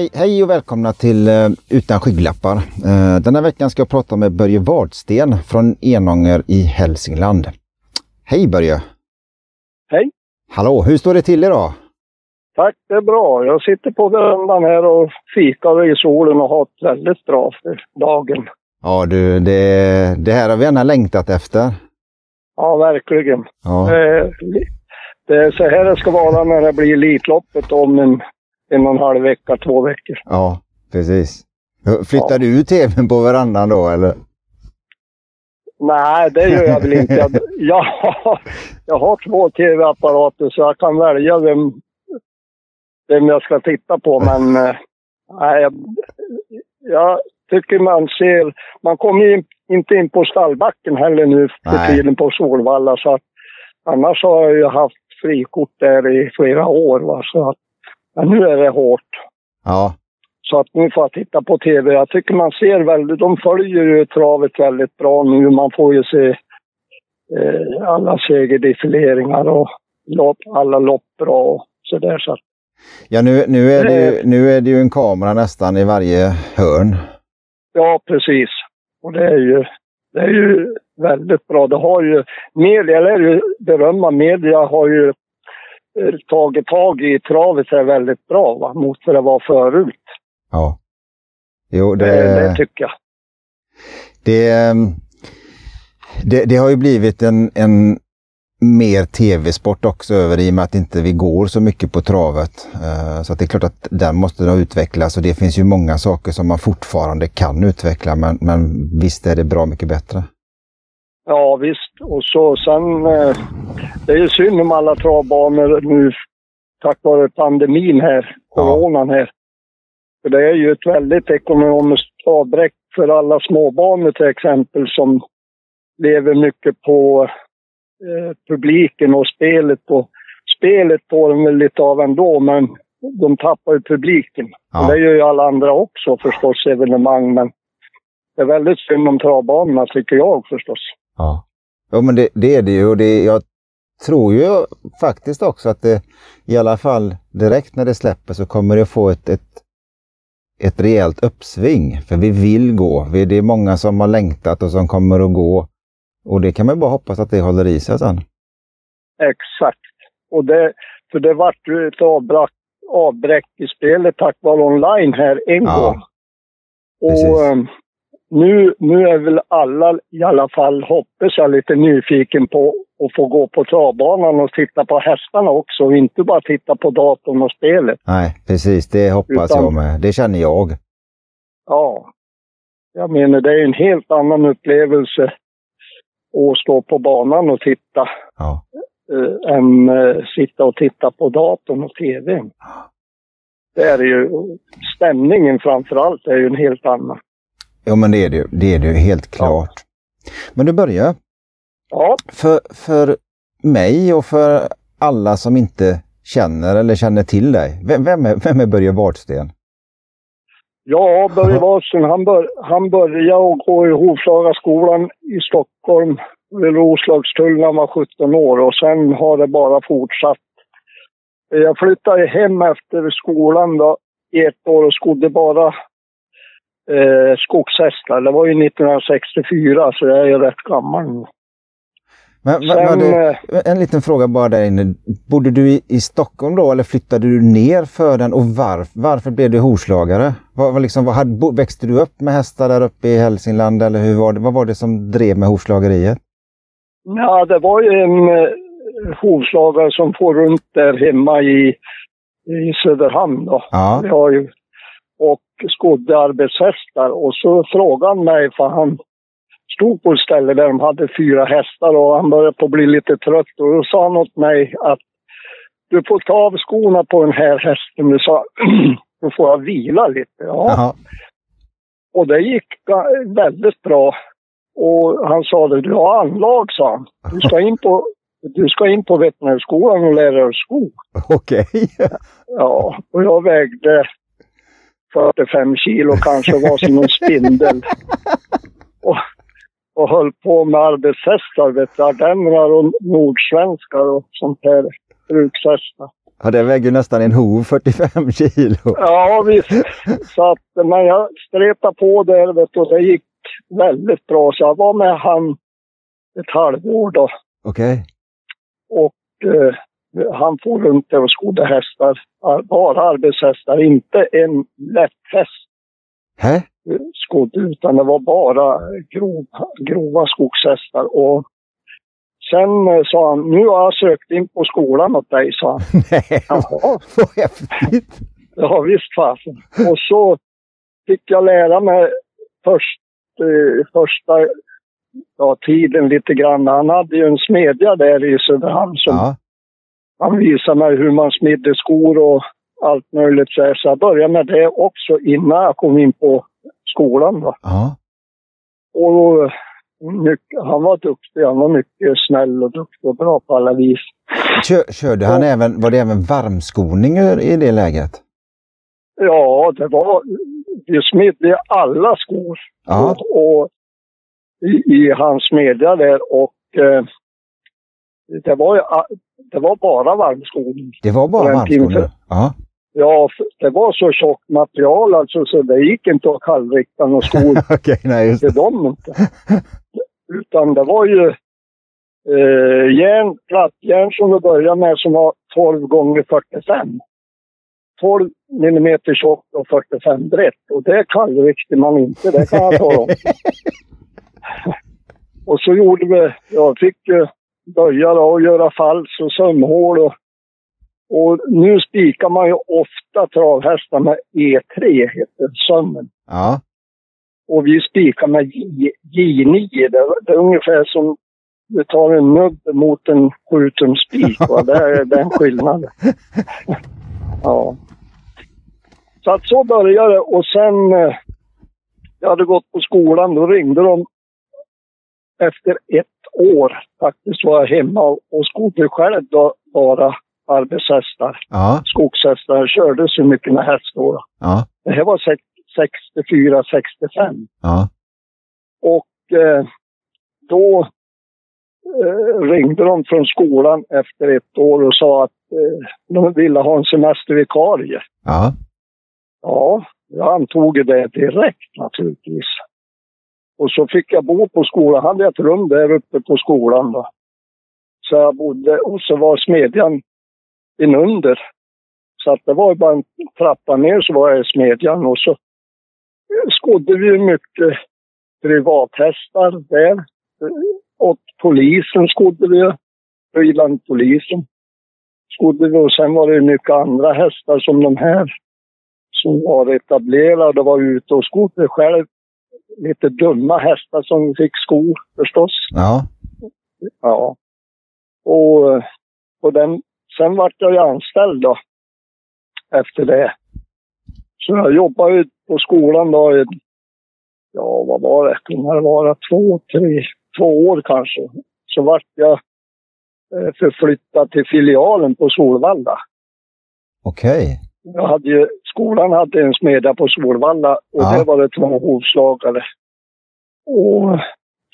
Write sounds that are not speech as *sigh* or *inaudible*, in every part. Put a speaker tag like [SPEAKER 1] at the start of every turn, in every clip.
[SPEAKER 1] Hej, hej och välkomna till uh, Utan skygglappar. Uh, den här veckan ska jag prata med Börje Wadsten från Enånger i Hälsingland. Hej Börje!
[SPEAKER 2] Hej!
[SPEAKER 1] Hallå, hur står det till idag?
[SPEAKER 2] Tack, det är bra. Jag sitter på verandan här och fikar i solen och har ett väldigt bra för dagen.
[SPEAKER 1] Ja du, det, det här har vi gärna längtat efter.
[SPEAKER 2] Ja, verkligen.
[SPEAKER 1] Ja.
[SPEAKER 2] Eh, det är så här det ska vara när det blir Elitloppet om en, en och en halv vecka, två veckor.
[SPEAKER 1] Ja, precis. Flyttar ja. du tvn på verandan då eller?
[SPEAKER 2] Nej, det gör jag väl inte. Jag, *laughs* jag, jag har två tv-apparater så jag kan välja vem, vem jag ska titta på. Men *laughs* eh, nej, jag, jag tycker man ser... Man kommer in, inte in på stallbacken heller nu för tiden på Solvalla. Så att, annars har jag ju haft frikort där i flera år. Va? Så att, men nu är det hårt.
[SPEAKER 1] Ja.
[SPEAKER 2] Så att nu får jag titta på tv. Jag tycker man ser väldigt, de följer ju travet väldigt bra nu. Man får ju se eh, alla segerdefileringar och lopp, alla lopp bra och sådär. Så
[SPEAKER 1] ja, nu, nu, är det ju, nu är det ju en kamera nästan i varje hörn.
[SPEAKER 2] Ja, precis. Och det är ju, det är ju väldigt bra. Det har ju, media, eller berömma, media har ju eh, tagit tag i travet är väldigt bra va, mot vad det var förut.
[SPEAKER 1] Ja. Jo, det...
[SPEAKER 2] det, det tycker jag.
[SPEAKER 1] Det, ehm, det, det, har ju blivit en, en mer tv-sport också över i och med att inte vi går så mycket på travet. Eh, så det är klart att den måste nog utvecklas och det finns ju många saker som man fortfarande kan utveckla men, men visst är det bra mycket bättre.
[SPEAKER 2] Ja visst och så sen eh, det är ju synd om alla travbanor nu tack vare pandemin här, coronan här. För det är ju ett väldigt ekonomiskt avbräck för alla småbanor till exempel som lever mycket på eh, publiken och spelet. Och spelet får de väl lite av ändå, men de tappar ju publiken. Ja. Och det gör ju alla andra också förstås, evenemang. Men det är väldigt synd om travbanorna tycker jag förstås.
[SPEAKER 1] Ja, ja men det, det är det ju. Och det, jag tror ju faktiskt också att det i alla fall direkt när det släpper så kommer det få ett, ett ett rejält uppsving. För vi vill gå. Det är många som har längtat och som kommer att gå. Och det kan man bara hoppas att det håller i sig sen.
[SPEAKER 2] Exakt. Och det, för det vart ju ett avbräck, avbräck i spelet tack vare online här en ja, gång. Och um, nu, nu är väl alla, i alla fall hoppas jag, lite nyfiken på att få gå på travbanan och titta på hästarna också. Och inte bara titta på datorn och spelet.
[SPEAKER 1] Nej, precis. Det hoppas Utan, jag med. Det känner jag.
[SPEAKER 2] Ja. Jag menar, det är en helt annan upplevelse att stå på banan och titta.
[SPEAKER 1] Ja.
[SPEAKER 2] Äh, än äh, sitta och titta på datorn och tvn. Det är ju, stämningen framför allt är ju en helt annan.
[SPEAKER 1] Ja, men det är det, det, är det helt klart. Ja. Men du börjar.
[SPEAKER 2] Ja.
[SPEAKER 1] För, för mig och för alla som inte känner eller känner till dig, vem, vem är, vem är Börje Wadsten?
[SPEAKER 2] Ja, Börje Wadsten, han, bör, han började gå i Hovslagaskolan i Stockholm vid Roslagstull när han var 17 år och sen har det bara fortsatt. Jag flyttade hem efter skolan då, i ett år och skodde bara eh, skogshästar. Det var ju 1964 så jag är ju rätt gammal nu.
[SPEAKER 1] Men, Sen, du, eh, en liten fråga bara där inne. Bodde du i, i, Stockholm då eller flyttade du ner för den och varf, varför blev du hovslagare? Var, var liksom, var, hade, växte du upp med hästar där uppe i Hälsingland eller hur var det, vad var det som drev med hovslageriet?
[SPEAKER 2] Ja, det var ju en eh, hovslagare som får runt där hemma i, i Söderhamn då.
[SPEAKER 1] Ja.
[SPEAKER 2] Ju och skodde arbetshästar. Och så frågade han mig, för han stod på ett ställe där de hade fyra hästar och han började på att bli lite trött. Och då sa han åt mig att du får ta av skorna på den här hästen. Du sa, *clears throat* då får jag vila lite. Ja.
[SPEAKER 1] Aha.
[SPEAKER 2] Och det gick väldigt bra. Och han sa det, du har anlag, sa han. Du ska in på, *laughs* du ska in på veterinärskolan och lära dig sko.
[SPEAKER 1] Okej. Okay.
[SPEAKER 2] ja, och jag vägde 45 kilo kanske, var som en spindel. *laughs* Och, och höll på med arbetshästar, vet du, ardenner och nordsvenskar och sånt här, brukshästar.
[SPEAKER 1] Ja, det väger nästan en hov, 45 kilo.
[SPEAKER 2] Ja, visst. *laughs* Så att, men jag stretade på där vet du, och det gick väldigt bra. Så jag var med han ett halvår då.
[SPEAKER 1] Okej.
[SPEAKER 2] Och eh, han får runt skodde hästar. Bara arbetshästar, inte en lätt häst
[SPEAKER 1] Hä?
[SPEAKER 2] skodd utan det var bara grov, grova skogshästar. Och sen eh, sa han, nu har jag sökt in på skolan åt dig, sa han. *laughs*
[SPEAKER 1] Nej,
[SPEAKER 2] Jaha,
[SPEAKER 1] vad häftigt.
[SPEAKER 2] ja visst fasen. Och så fick jag lära mig först, eh, första ja, tiden lite grann. Han hade ju en smedja där i Söderhamn som
[SPEAKER 1] Ja,
[SPEAKER 2] han visade mig hur man smidde skor och allt möjligt. Så här. Så jag började med det också innan jag kom in på skolan. Då.
[SPEAKER 1] ja.
[SPEAKER 2] Och mycket, han var duktig. Han var mycket snäll och duktig och bra på alla vis.
[SPEAKER 1] Kör, körde han även, var det även varmskoning i det läget?
[SPEAKER 2] Ja, det var... Vi smidde alla skor
[SPEAKER 1] Ja,
[SPEAKER 2] och, och i, i hans smedja där. Och eh, det, var ju, det var bara varmskoning.
[SPEAKER 1] det var bara
[SPEAKER 2] Och en
[SPEAKER 1] varmskoning?
[SPEAKER 2] timme.
[SPEAKER 1] Ja.
[SPEAKER 2] Ja, det var så tjockt material alltså så det gick inte att kallrikta några skor *laughs*
[SPEAKER 1] Okej, nej just
[SPEAKER 2] till dem inte. Utan det var ju eh, järn, plattjärn som vi började med som var 12 gånger 45. 12 millimeter tjockt och 45 brett. Och det kallrikte man inte, det kan jag tala om. *laughs* och så gjorde vi, jag fick ju böja då och göra fals och sömhål och och nu spikar man ju ofta travhästar med E3, heter sömmen.
[SPEAKER 1] Ja,
[SPEAKER 2] Och vi spikar med J, J9. Det, det är ungefär som du tar en nubb mot en 7 spik. va? Det är den *laughs* skillnaden. ja. Så att så började det och sen eh, jag hade gått på skolan, då ringde de efter ett år. Faktiskt var jag hemma och, skodde själv då bara arbetshästar.
[SPEAKER 1] ja,
[SPEAKER 2] Skogshästar. Jag körde så mycket med häst då.
[SPEAKER 1] ja,
[SPEAKER 2] Det här var sex- 64, 65.
[SPEAKER 1] ja.
[SPEAKER 2] Och eh, då eh, ringde de från skolan efter ett år och sa att eh, de ville ha en semestervikarie.
[SPEAKER 1] Ja,
[SPEAKER 2] Ja, jag antog det direkt naturligtvis. Och så fick jag bo på skolan. hade jag ett rum där uppe på skolan då. Så jag bodde, och så var smedjan inunder. Så att det var bara en trappa ner så var jag i smedjan och så skodde vi ju mycket privathästar där. Åt polisen skodde vi, Frilandpolisen skodde vi och sen var det ju mycket andra hästar som de här som var etablerade och var ute och skodde själv. Lite dumma hästar som fick skor förstås.
[SPEAKER 1] ja,
[SPEAKER 2] Ja. Och, och den, sen vart jag ju anställd då. Efter det. Så jag jobbade ju på skolan då i, ja vad var det, det vara två, tre, två år kanske. Så vart jag eh, förflyttad till filialen på Solvalla.
[SPEAKER 1] okej.
[SPEAKER 2] Jag hade ju, skolan hade en smedja på Solvalla och
[SPEAKER 1] Ja.
[SPEAKER 2] där var det två hovslagare. Och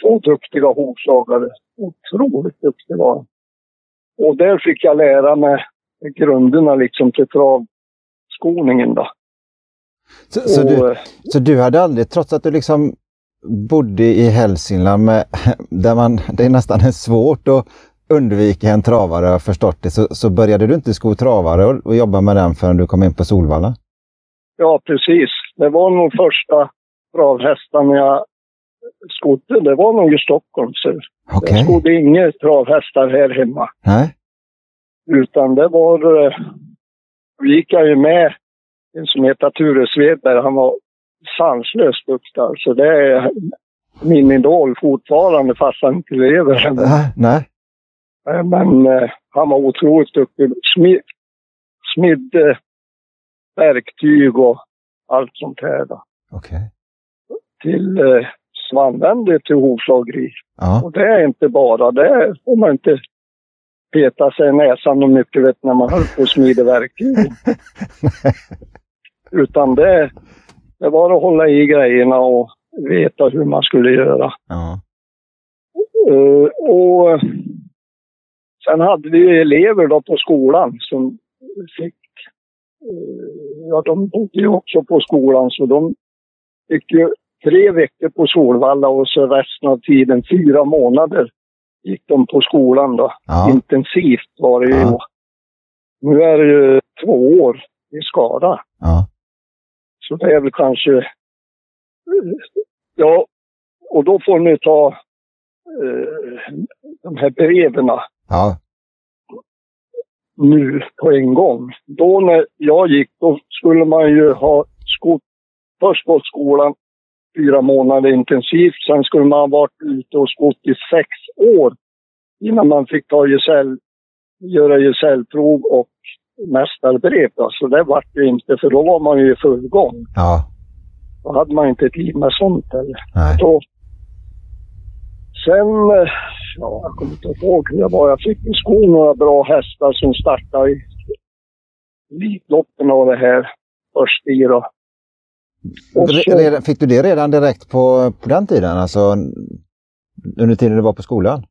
[SPEAKER 2] två duktiga hovslagare. Otroligt duktiga var. Och där fick jag lära mig grunderna liksom till travskoningen då.
[SPEAKER 1] Så, så,
[SPEAKER 2] och,
[SPEAKER 1] du,
[SPEAKER 2] eh,
[SPEAKER 1] så du hade aldrig, trots att du liksom bodde i Hälsingland med, *laughs* där man, det är nästan *laughs* svårt att undvika en travare, har förstått det, så, så började du inte sko travare och, och jobba med den förrän du kom in på Solvalla?
[SPEAKER 2] Ja, precis. Det var nog första travhästarna jag skodde. Det var nog i Stockholm. Så
[SPEAKER 1] Okej.
[SPEAKER 2] Jag skodde inga travhästar här hemma.
[SPEAKER 1] Nej?
[SPEAKER 2] Utan det var... eh, Då gick jag ju med en som heter Ture Svedberg. Han var sanslöst duktig. Alltså det är min idol fortfarande fast han inte lever.
[SPEAKER 1] Nej? Nej?
[SPEAKER 2] Eh, Men eh, han var otroligt duktig. Smid, smidde verktyg och allt sånt här då.
[SPEAKER 1] Okej.
[SPEAKER 2] Till, eh, som använde till hovslageri.
[SPEAKER 1] Ja.
[SPEAKER 2] Och det är inte bara, det får man inte peta sig i näsan och mycket vet när man håller på och smider verktyg. *laughs* Utan det, det var att hålla i grejerna och veta hur man skulle göra.
[SPEAKER 1] ja.
[SPEAKER 2] Eh, och sen hade vi elever då på skolan som fick... eh, Ja, de bodde ju också på skolan så de fick ju tre veckor på Solvalla och så resten av tiden, fyra månader, gick de på skolan då.
[SPEAKER 1] Ja.
[SPEAKER 2] Intensivt var det ju.
[SPEAKER 1] Ja.
[SPEAKER 2] Nu är det ju två år i Skara.
[SPEAKER 1] Ja.
[SPEAKER 2] Så det är väl kanske... Ja, och då får ni ta eh, de här breven
[SPEAKER 1] Ja.
[SPEAKER 2] Nu på en gång. Då när jag gick, då skulle man ju ha skott, först gått skolan fyra månader intensivt. Sen skulle man ha varit ute och skott i sex år innan man fick ta gesäll, göra gesällprov och mästarbrev. Då. Så det vart ju inte, för då var man ju i full gång.
[SPEAKER 1] Ja.
[SPEAKER 2] Då hade man inte tid med sånt heller. Sen, eh, ja, jag kommer inte ihåg hur jag var. Jag fick i skon några bra hästar som startade i Elitloppen och det här då. Och så-
[SPEAKER 1] redan, fick du det redan direkt på, på den tiden? Alltså under tiden du var på skolan?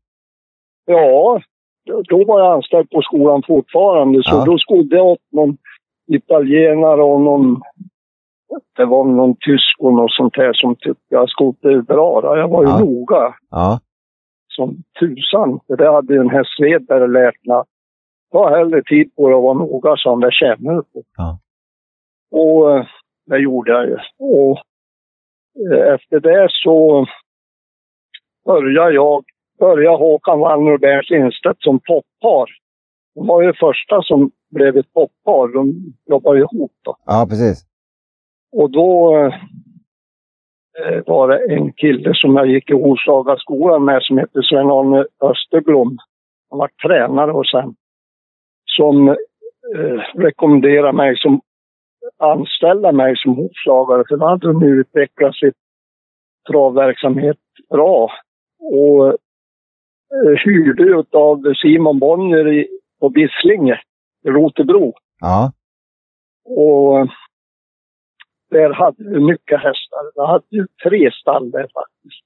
[SPEAKER 2] Ja, då- då var jag anställd på skolan fortfarande. Så
[SPEAKER 1] Ja.
[SPEAKER 2] då skodde jag åt någon italienare och någon... Det var någon tysk och något sånt här som tyckte jag skodde bra. Jag var ju
[SPEAKER 1] Ja.
[SPEAKER 2] noga.
[SPEAKER 1] Ja.
[SPEAKER 2] som tusan. För det hade ju här Svedberg lärt mig. Ta hellre tid på det och vara noga som det känner på.
[SPEAKER 1] Ja.
[SPEAKER 2] Och eh, det gjorde jag ju. Och eh, efter det så började jag, började Håkan Wallner och Bernt Lindstedt som toppar. De var ju första som blev ett toppar. De jobbade ihop då.
[SPEAKER 1] Ja, precis.
[SPEAKER 2] Och då eh, var det en kille som jag gick i Hovslagaskolan med som hette Sven-Arne Österblom. Han var tränare och sen som eh, rekommenderade mig som anställa mig som hovslagare för då hade de utvecklat sitt travverksamhet bra. Och eh, hyrde av Simon Bonnier i, på Bisslinge, i Rotebro.
[SPEAKER 1] Ja.
[SPEAKER 2] Och där hade vi mycket hästar. Vi hade ju tre stall där faktiskt.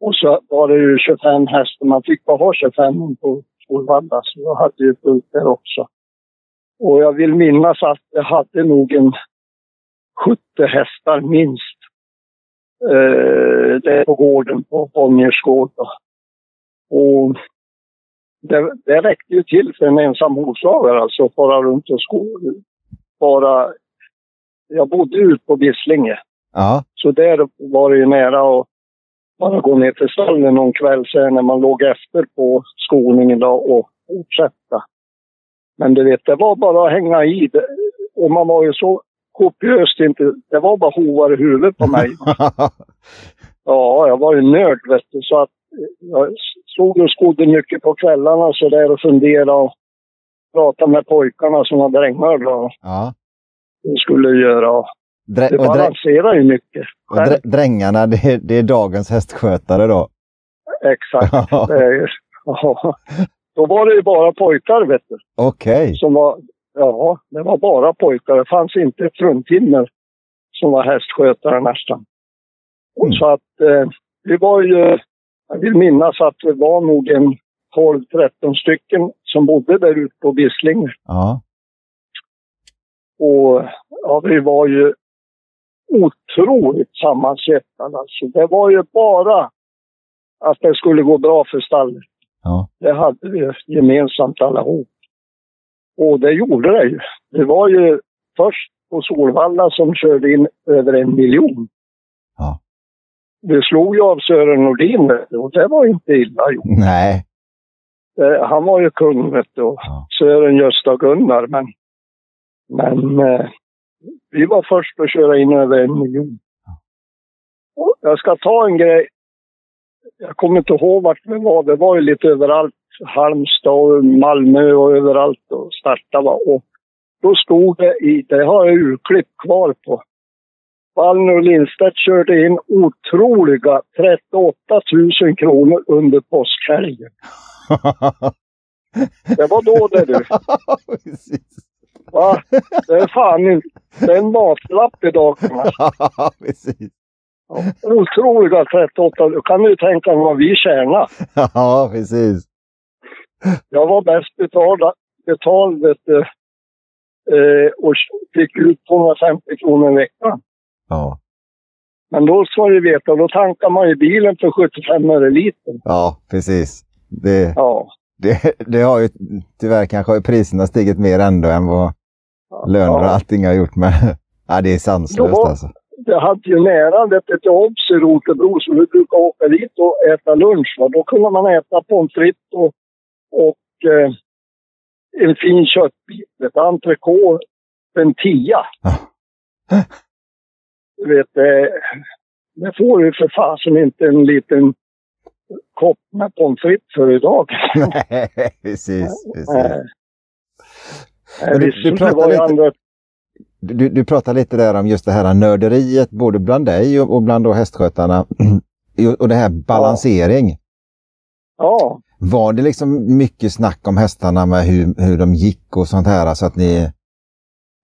[SPEAKER 2] Och så var det ju 25 hästar. Man fick bara ha 25 på Solvalla, så jag hade ju fullt där också. Och jag vill minnas att jag hade nog en 70 hästar minst. Eh, där på gården på Bonniers gård. då. Och det, det räckte ju till för en ensam hovslagare alltså att fara runt och sko, bara... Jag bodde ute på Bisslinge.
[SPEAKER 1] Ja.
[SPEAKER 2] Så där var det ju nära att bara gå ner till stallen någon kväll sen när man låg efter på skolningen då och fortsätta. Men du vet, det var bara att hänga i. Det. Och man var ju så kopiöst inte... Det var bara hovar i huvudet på mig. *laughs* Ja, jag var ju nörd vet du. Så att jag stod och skodde mycket på kvällarna så där och funderade och pratade med pojkarna som var drängar då.
[SPEAKER 1] ja.
[SPEAKER 2] Skulle göra.
[SPEAKER 1] Drä,
[SPEAKER 2] Det balanserar ju mycket.
[SPEAKER 1] och drä, drängarna, det, är- det är dagens hästskötare då?
[SPEAKER 2] Exakt. *laughs* Ja. Då var det ju bara pojkar vet du.
[SPEAKER 1] Okej.
[SPEAKER 2] Som var, ja, det var bara pojkar. Det fanns inte ett fruntimmer som var hästskötare nästan.
[SPEAKER 1] Mm.
[SPEAKER 2] Så att eh, vi var ju, jag vill minnas att det var nog en 12-13 stycken som bodde där ute på Bisslinge.
[SPEAKER 1] Ja.
[SPEAKER 2] Och ja, vi var ju otroligt sammansvetsade. Alltså, det var ju bara att det skulle gå bra för stallet.
[SPEAKER 1] Ja.
[SPEAKER 2] Det hade vi gemensamt allihop. Och det gjorde det ju. Det var ju först på Solvalla som körde in över en miljon.
[SPEAKER 1] Ja.
[SPEAKER 2] Vi slog ju av Sören Nordin och det var inte illa gjort.
[SPEAKER 1] Nej.
[SPEAKER 2] Eh, Han var ju kung vet du, och
[SPEAKER 1] Ja.
[SPEAKER 2] Sören Gösta Gunnar. Men, men eh, vi var först att köra in över en miljon. Och jag ska ta en grej. Jag kommer inte ihåg vart vi var. Det var ju lite överallt. Halmstad och Malmö och överallt och starta va. Och då stod det i, det har jag urklipp kvar på. Wallner och Lindstedt körde in otroliga 38 000 kronor under påskhelgen. *laughs* Det var då det du. *laughs* Va? Det är fan inte... Det är en matlapp idag. *laughs*
[SPEAKER 1] Precis.
[SPEAKER 2] Otroliga 38. Du kan ju tänka dig vad vi tjänar.
[SPEAKER 1] Ja, precis.
[SPEAKER 2] Jag var bäst betald, betald vet du, eh, och fick ut 250 kronor i veckan.
[SPEAKER 1] Ja.
[SPEAKER 2] Men då ska du veta, då tankar man ju bilen för 75 öre liter.
[SPEAKER 1] Ja, precis. Det,
[SPEAKER 2] Ja.
[SPEAKER 1] Det, det har ju tyvärr kanske har ju priserna stigit mer ändå än vad löner och allting har gjort. Men *laughs* ja, det är sanslöst
[SPEAKER 2] Då-
[SPEAKER 1] alltså.
[SPEAKER 2] Jag hade ju nära ett obs i Rotebro så vi brukade åka dit och äta lunch. Va? Då kunde man äta pommes frites och, och eh, en fin köttbit, ett entrecote för en tia.
[SPEAKER 1] Ja.
[SPEAKER 2] Du vet, eh, det får du för fasen inte en liten kopp med pommes frites för idag. *laughs* *laughs*
[SPEAKER 1] Nej, precis. precis. Men du- du
[SPEAKER 2] det
[SPEAKER 1] pratar lite-
[SPEAKER 2] andra
[SPEAKER 1] Du, du pratar lite där om just det här nörderiet, både bland dig och, och bland då hästskötarna. *clears throat* och det här balansering.
[SPEAKER 2] Ja,
[SPEAKER 1] Var det liksom mycket snack om hästarna med hur, hur de gick och sånt här? Så att ni...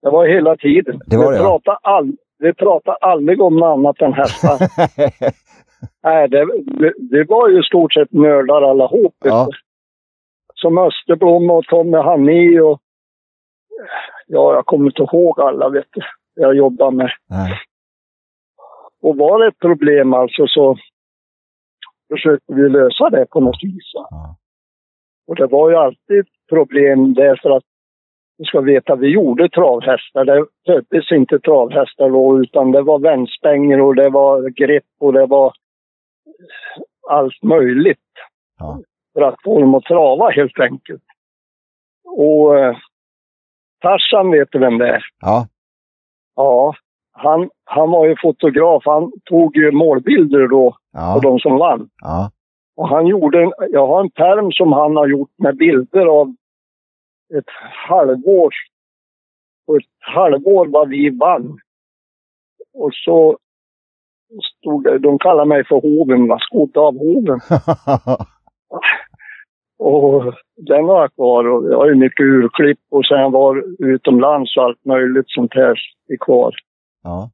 [SPEAKER 2] det var hela tiden.
[SPEAKER 1] Det var
[SPEAKER 2] vi,
[SPEAKER 1] det, ja.
[SPEAKER 2] pratade all, vi pratade aldrig om något annat än hästar. *laughs* Nej, det, det, det var ju stort sett nördar allihop.
[SPEAKER 1] Ja.
[SPEAKER 2] Som Österblom och Tommy Hanni och... Ja, jag kommer inte ihåg alla, vet du. Jag jobbar med.
[SPEAKER 1] Nej.
[SPEAKER 2] Och var det ett problem alltså så försökte vi lösa det på något vis.
[SPEAKER 1] Ja.
[SPEAKER 2] Och det var ju alltid problem därför att du ska veta, vi gjorde travhästar. Det föddes inte travhästar då utan det var vändstänger och det var grepp och det var allt möjligt.
[SPEAKER 1] Ja.
[SPEAKER 2] För att få dem att trava helt enkelt. Och eh, Tarzan vet du vem det är?
[SPEAKER 1] Ja.
[SPEAKER 2] Ja, han, han var ju fotograf. Han tog ju målbilder då på
[SPEAKER 1] Ja.
[SPEAKER 2] de som vann.
[SPEAKER 1] Ja.
[SPEAKER 2] Och han gjorde, en, jag har en perm som han har gjort med bilder av ett halvår. Och ett halvår vad vi vann. Och så stod de kallar mig för hoven, va, skodd av hoven. *laughs* Och den jag kvar och jag har ju mycket urklipp och sen var utomlands och allt möjligt sånt här är kvar.
[SPEAKER 1] ja.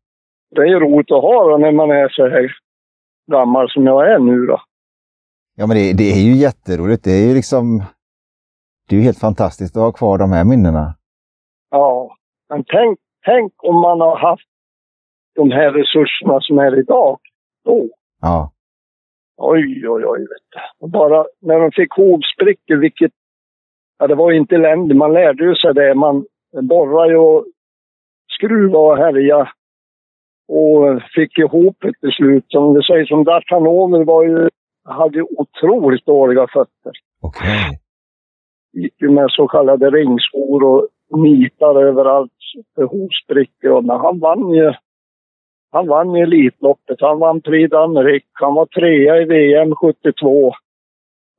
[SPEAKER 2] Det är ju roligt att ha då när man är så här gammal som jag är nu då.
[SPEAKER 1] Ja, men det, det är ju jätteroligt. Det är ju liksom... Det är ju helt fantastiskt att ha kvar de här minnena.
[SPEAKER 2] Ja, men tänk, tänk om man har haft de här resurserna som är idag. Då.
[SPEAKER 1] Ja.
[SPEAKER 2] Oj, oj, oj. Vet du. Bara när de fick hovsprickor, vilket... Ja, det var ju inte eländigt. Man lärde ju sig det. Man borrade ju och skruvade och härjade. Och fick ihop ett till slut. Som det sägs, som Dartanover var ju... Hade ju otroligt dåliga fötter.
[SPEAKER 1] Okej.
[SPEAKER 2] gick ju med så kallade ringskor och nitar överallt för hovsprickor. Och Men han vann ju han vann Elitloppet. Han vann Prix d'Amérique. Han var trea i VM 72.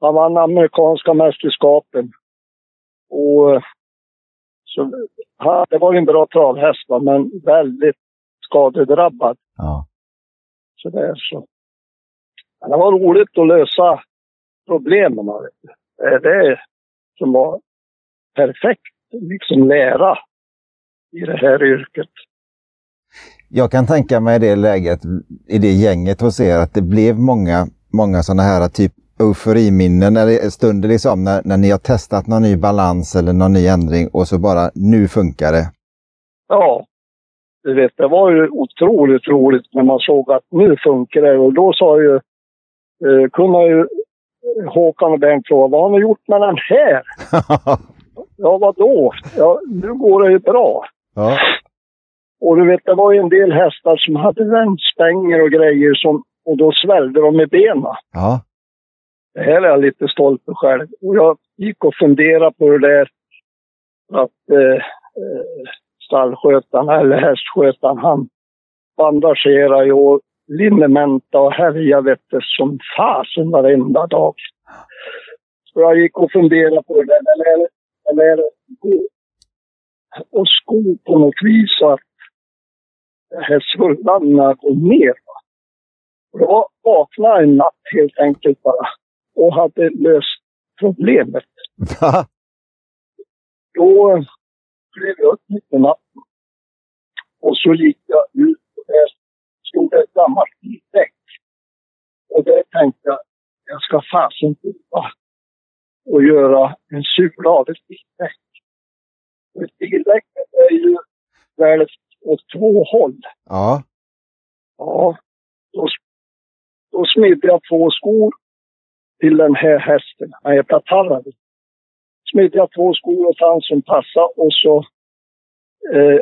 [SPEAKER 2] Han vann amerikanska mästerskapen. Och eh, så, han, det var ju en bra travhäst, men väldigt skadedrabbad.
[SPEAKER 1] Ja.
[SPEAKER 2] Så det är så. Men det var roligt att lösa problemen. Det är det som var perfekt, liksom lära i det här yrket.
[SPEAKER 1] Jag kan tänka mig i det läget, i det gänget hos er, att det blev många, många sådana här typ euforiminnen eller stunder liksom när, när ni har testat någon ny balans eller någon ny ändring och så bara nu funkar det.
[SPEAKER 2] Ja, du vet, det var ju otroligt roligt när man såg att nu funkar det. Och då sa ju, eh, kunde ju Håkan och Bengt fråga, vad har ni gjort med den här? *laughs* Ja, vadå? Ja, nu går det ju bra.
[SPEAKER 1] ja.
[SPEAKER 2] Och du vet, det var ju en del hästar som hade vändstänger och grejer som, och då svällde de med benen.
[SPEAKER 1] ja.
[SPEAKER 2] Det här är jag lite stolt för själv. Och jag gick och funderade på det där. Att eh, eh, stallskötaren, eller hästskötaren, han bandagerar ju och linnementa och härjar vet du, som fasen varenda dag. Så jag gick och funderade på det där. Eller, eller och sko på något vis att det här svullarna går ner. Och då vaknade jag en natt helt enkelt bara och hade löst problemet.
[SPEAKER 1] Va?
[SPEAKER 2] Då klev jag upp mitt i natten. Och så gick jag ut och där stod ett gammalt bildäck. Och där tänkte jag, jag ska fasen prova och göra en sula av ett bildäck. Ett bildäck är ju väldigt åt två håll.
[SPEAKER 1] Ja.
[SPEAKER 2] Ja, då, då smidde jag två skor till den här hästen. Han heter Tarravi. Smidde jag två skor åt han som passade och så eh,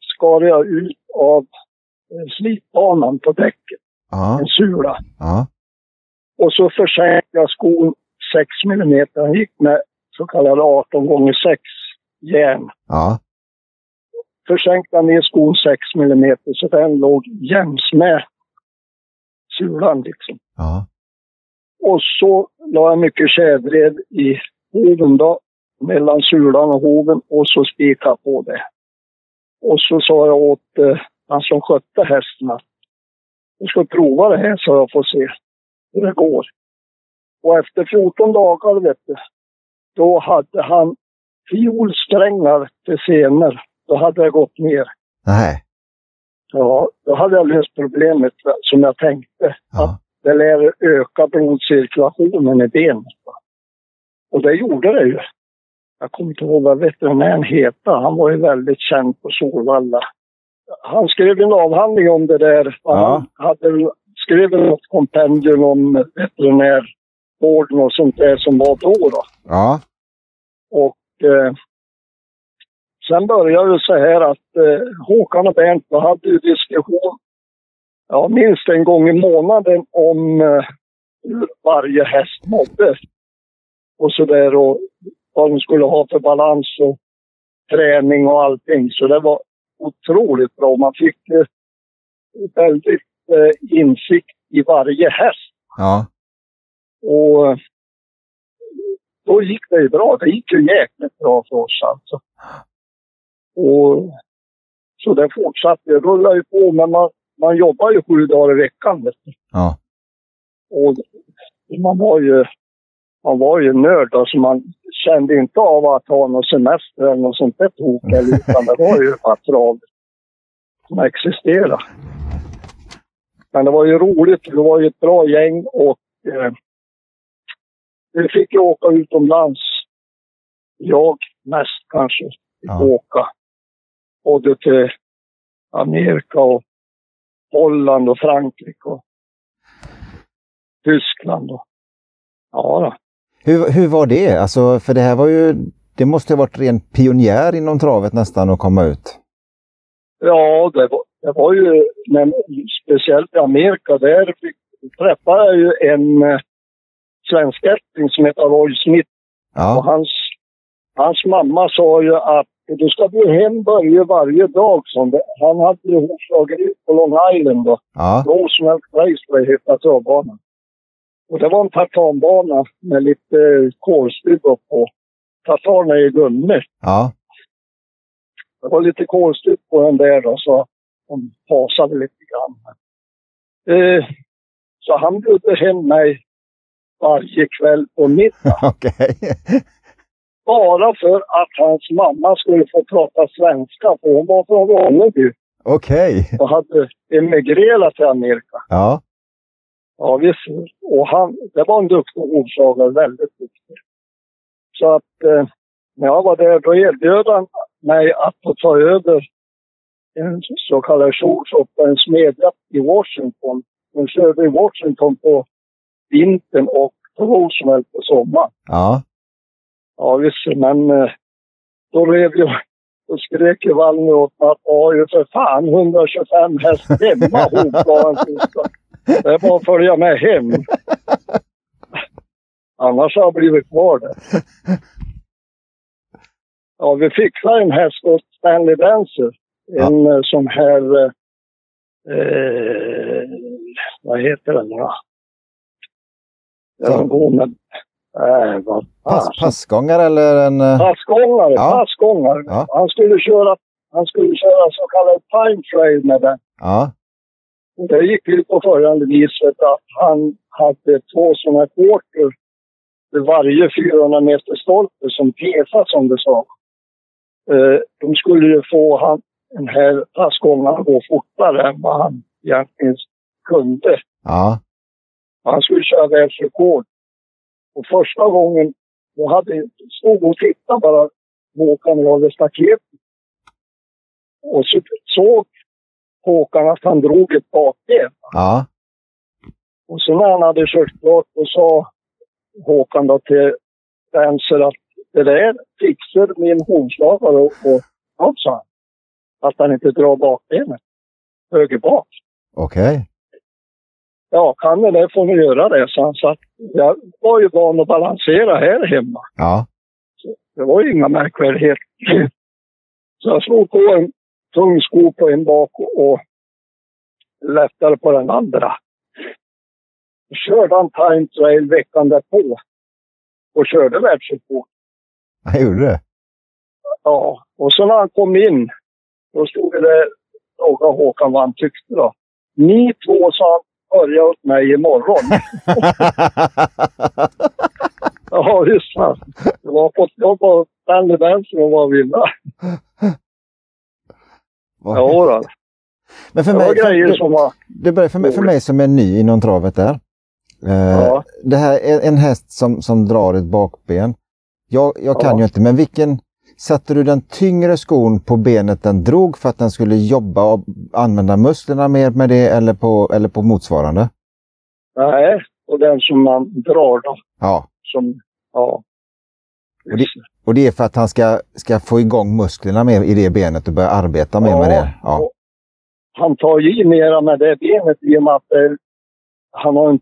[SPEAKER 2] skar jag ut av eh, slitbanan på däcket.
[SPEAKER 1] Ja.
[SPEAKER 2] En sula.
[SPEAKER 1] Ja.
[SPEAKER 2] Och så försänkte jag skon 6 mm. Han gick med så kallade 18 gånger 6 järn.
[SPEAKER 1] Ja.
[SPEAKER 2] Försänkte ner skon 6 mm så den låg jäms med sulan liksom.
[SPEAKER 1] Ja.
[SPEAKER 2] Och så la jag mycket tjädred i hoven då, mellan sulan och hoven och så spikade på det. Och så sa jag åt eh, han som skötte hästen att du ska prova det här så jag får se hur det går. Och efter 14 dagar, vet du, då hade han fiolsträngar till senor. Då hade det gått ner.
[SPEAKER 1] Nej.
[SPEAKER 2] Ja, då hade jag löst problemet som jag tänkte.
[SPEAKER 1] Ja.
[SPEAKER 2] Det lär öka blodcirkulationen i benet. Och det gjorde det ju. Jag kommer inte ihåg vad veterinären hette. Han var ju väldigt känd på Solvalla. Han skrev en avhandling om det där.
[SPEAKER 1] Ja.
[SPEAKER 2] Han hade, skrev något kompendium om veterinärvården och sånt där som var då. då.
[SPEAKER 1] Ja.
[SPEAKER 2] Och eh, sen började det så här att eh, Håkan och Bernt hade ju diskussion ja, minst en gång i månaden om eh, hur varje häst mådde. Och så där och vad de skulle ha för balans och träning och allting. Så det var otroligt bra. Man fick eh, väldigt eh, insikt i varje häst.
[SPEAKER 1] Ja.
[SPEAKER 2] Och eh, då gick det ju bra. Det gick ju jäkligt bra för oss alltså. Och så det fortsatte. Det rullade ju på, men man, man jobbar ju sju dagar i veckan.
[SPEAKER 1] Ja.
[SPEAKER 2] Och man var ju, man var ju nörd. Alltså man kände inte av att ha någon semester eller något sånt där tok. Utan *laughs* det var ju trav som existerade. Men det var ju roligt. Det var ju ett bra gäng och eh, vi fick ju åka utomlands. Jag mest kanske fick
[SPEAKER 1] Ja.
[SPEAKER 2] åka. Både till Amerika och Holland och Frankrike och Tyskland. Och, ja, då.
[SPEAKER 1] Hur, hur var det? Alltså, för det här var ju, det måste ha varit ren pionjär inom travet nästan att komma ut.
[SPEAKER 2] ja det, var, det var ju, men speciellt i Amerika, där fick, träffade jag ju en eh, svenskättling som heter Roy Smith. Och
[SPEAKER 1] Ja.
[SPEAKER 2] hans, hans mamma sa ju att du ska bli hem Börje varje dag. Som det. Han hade ju hovslageri på Long Island då.
[SPEAKER 1] Ja.
[SPEAKER 2] Roosevelt Raceway hette travbanan. Och det var en tartanbana med lite eh, kolstybba på. Tartan är ju gummi.
[SPEAKER 1] Ja.
[SPEAKER 2] Det var lite kolstypp på den där då, så de pasade lite grann. Eh, så han bjöd hem mig varje kväll på middag. *laughs*
[SPEAKER 1] Okej.
[SPEAKER 2] Bara för att hans mamma skulle få prata svenska, för hon var från Ronneby
[SPEAKER 1] Okej.
[SPEAKER 2] och hade emigrerat till Amerika.
[SPEAKER 1] Ja.
[SPEAKER 2] Ja, visst. Och han, det var en duktig hovslagare, väldigt duktig. Så att eh, när jag var där, då erbjöd han mig att få ta över en så kallad shop, en smedja i Washington. De körde i Washington på vintern och på Roosevelt på sommaren.
[SPEAKER 1] Ja.
[SPEAKER 2] Ja, visst. Men eh, då rev jag då skrek ju Wallner åt mig att har ju för fan 125 häst hemma sista. Det är bara att följa med hem. Annars har jag blivit kvar där. Ja, vi fixade en häst åt Stanley Dancer. En eh, sån här... Eh, eh, vad heter den då?
[SPEAKER 1] Ja.
[SPEAKER 2] Den går med... Äh, vad
[SPEAKER 1] Pass, passgångare eller en... eh,
[SPEAKER 2] Passgångare,
[SPEAKER 1] Ja.
[SPEAKER 2] passgångare.
[SPEAKER 1] Ja.
[SPEAKER 2] Han skulle köra, han skulle köra så kallad time trail med den.
[SPEAKER 1] Ja.
[SPEAKER 2] Det gick till på följande viset att han hade två sådana quarter vid varje 400 meter stolpe som pesa som det sa. Eh, de skulle ju få han, den här passgångaren att gå fortare än vad han egentligen kunde.
[SPEAKER 1] Ja.
[SPEAKER 2] Han skulle köra världsrekord. Och första gången, då hade stod och tittade bara Håkan och jag vid staketet. Och så såg Håkan att han drog ett bakben.
[SPEAKER 1] Ja.
[SPEAKER 2] Och så när han hade kört klart då sa Håkan då till Spencer att det där fixar min hovslagare och, och sa han. Att han inte drar bakbenet. Höger bak.
[SPEAKER 1] Okej.
[SPEAKER 2] Ja, kan ni det får ni göra det, sa han. Så jag var ju van att balansera här hemma.
[SPEAKER 1] Ja.
[SPEAKER 2] Det var ju inga märkvärdigheter. *clears throat* Så jag slog på en tung sko på en bak och, lättare på den andra. Så körde han time trail veckan därpå. Och körde världsrekord.
[SPEAKER 1] Han gjorde det?
[SPEAKER 2] Ja, och så när han kom in, då stod det där frågade Håkan vad han tyckte då. Ni två sa börja åt mig imorgon. *laughs* ja, fan. Det var fått jobb på Stanley Benson vad ville.
[SPEAKER 1] Vad-
[SPEAKER 2] Ja, då.
[SPEAKER 1] Men för
[SPEAKER 2] Det
[SPEAKER 1] mig,
[SPEAKER 2] var grejer
[SPEAKER 1] för,
[SPEAKER 2] som var...
[SPEAKER 1] det börjar för mig, för mig som är ny inom travet där. Eh,
[SPEAKER 2] Ja.
[SPEAKER 1] Det här är en häst som, som drar ett bakben. Jag, jag kan
[SPEAKER 2] Ja.
[SPEAKER 1] ju inte, men vilken... Satte du den tyngre skon på benet den drog för att den skulle jobba och använda musklerna mer med det eller på, eller på motsvarande?
[SPEAKER 2] Nej, och den som man drar då.
[SPEAKER 1] Ja,
[SPEAKER 2] Som, ja.
[SPEAKER 1] Och det- och det är för att han ska, ska få igång musklerna mer i det benet och börja arbeta mer med det. Ja,
[SPEAKER 2] Han tar i mera med det benet i och med att eh, han har en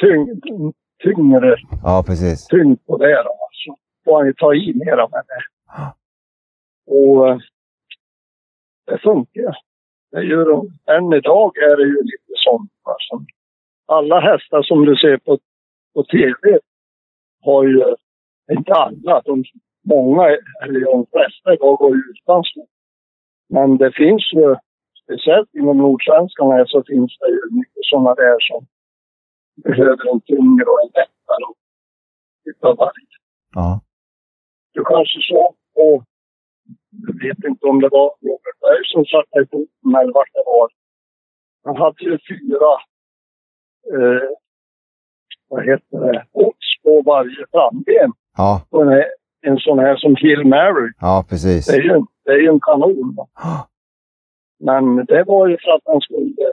[SPEAKER 2] tyng, tyngre
[SPEAKER 1] ja precis.
[SPEAKER 2] tyngd på det. Då, alltså. får han ju ta i mera med det. Och eh, det funkar. Det gör de. Än idag är det ju lite sånt. Alltså. Alla hästar som du ser på, på tv har ju, inte alla, de, många, eller de flesta idag går utan skor. Men det finns ju, speciellt inom nordsvenskan här, så finns det ju mycket sådana där som behöver en tyngre och en lättare utav varje.
[SPEAKER 1] Ja,
[SPEAKER 2] Du kanske såg på, jag vet inte om det var Robert Berg som satte i foten eller vart det var. Han hade ju fyra, eh, vad heter det, odds på varje framben.
[SPEAKER 1] ja,
[SPEAKER 2] en, en sån här som Hill Mary,
[SPEAKER 1] ja precis.
[SPEAKER 2] det är ju, det är ju en kanon. va. Men det var ju för att han skulle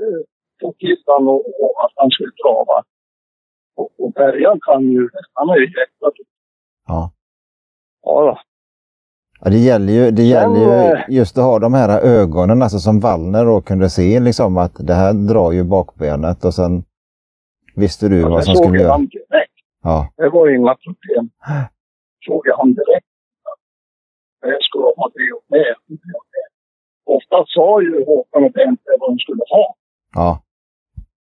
[SPEAKER 2] eh, få till den och, och att han skulle trava. Och, och Bergan kan ju, han är ju jäkla
[SPEAKER 1] Ja.
[SPEAKER 2] Ja.
[SPEAKER 1] Ja, det gäller ju, det gäller ju just att ha de här ögonen, alltså som Wallner då kunde se liksom att det här drar ju bakbenet och sen visste du
[SPEAKER 2] Ja,
[SPEAKER 1] vad som skulle
[SPEAKER 2] jag
[SPEAKER 1] göra.
[SPEAKER 2] han direkt.
[SPEAKER 1] Ja,
[SPEAKER 2] Det var inga problem. Såg jag han direkt. Det skulle vara det och det. och det och det. Ofta sa ju Håkan och Bente vad de skulle ha.
[SPEAKER 1] ja,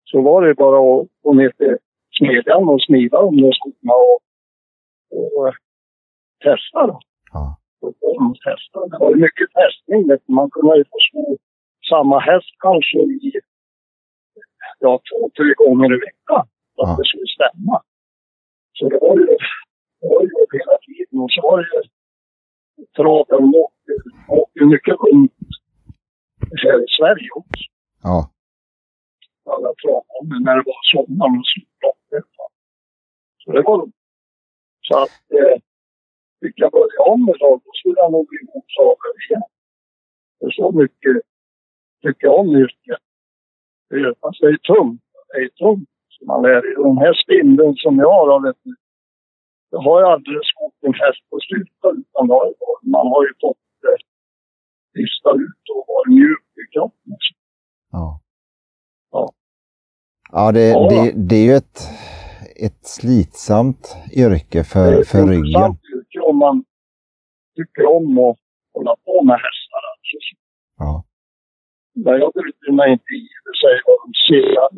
[SPEAKER 2] Så var det bara att gå ner till smedjan och smida de där skorna och, och testa då.
[SPEAKER 1] ja,
[SPEAKER 2] De testa. Det var ju mycket testning. vet. Man kunde ju få sko samma häst kanske i ja, två, tre gånger i veckan. För att
[SPEAKER 1] Ja.
[SPEAKER 2] det skulle stämma. Så det var ju, det var ju jobb hela tiden. Och så var det ju traven åkte, åkte mycket runt här i Sverige också.
[SPEAKER 1] ja,
[SPEAKER 2] Alla travbanor när det var sommar och slutlopp. Så det var. Så att eh, fick jag börja om idag då skulle jag nog bli mottagare igen. För så mycket tycker jag om yrket. Det Fast det är tungt. Det är tungt. Så man lär. Den här spindeln som jag har, vet du, jag har ju aldrig skott en häst på sluta utan har man har ju fått eh, lista ut och vara mjuk i kroppen.
[SPEAKER 1] ja.
[SPEAKER 2] Ja.
[SPEAKER 1] Ja, det,
[SPEAKER 2] Ja.
[SPEAKER 1] det, det är ju ett, ett slitsamt yrke för, för ryggen.
[SPEAKER 2] Om man tycker om att hålla på med hästar. Alltså.
[SPEAKER 1] Ja,
[SPEAKER 2] Men jag bryr mig inte i och för sig vad de ser,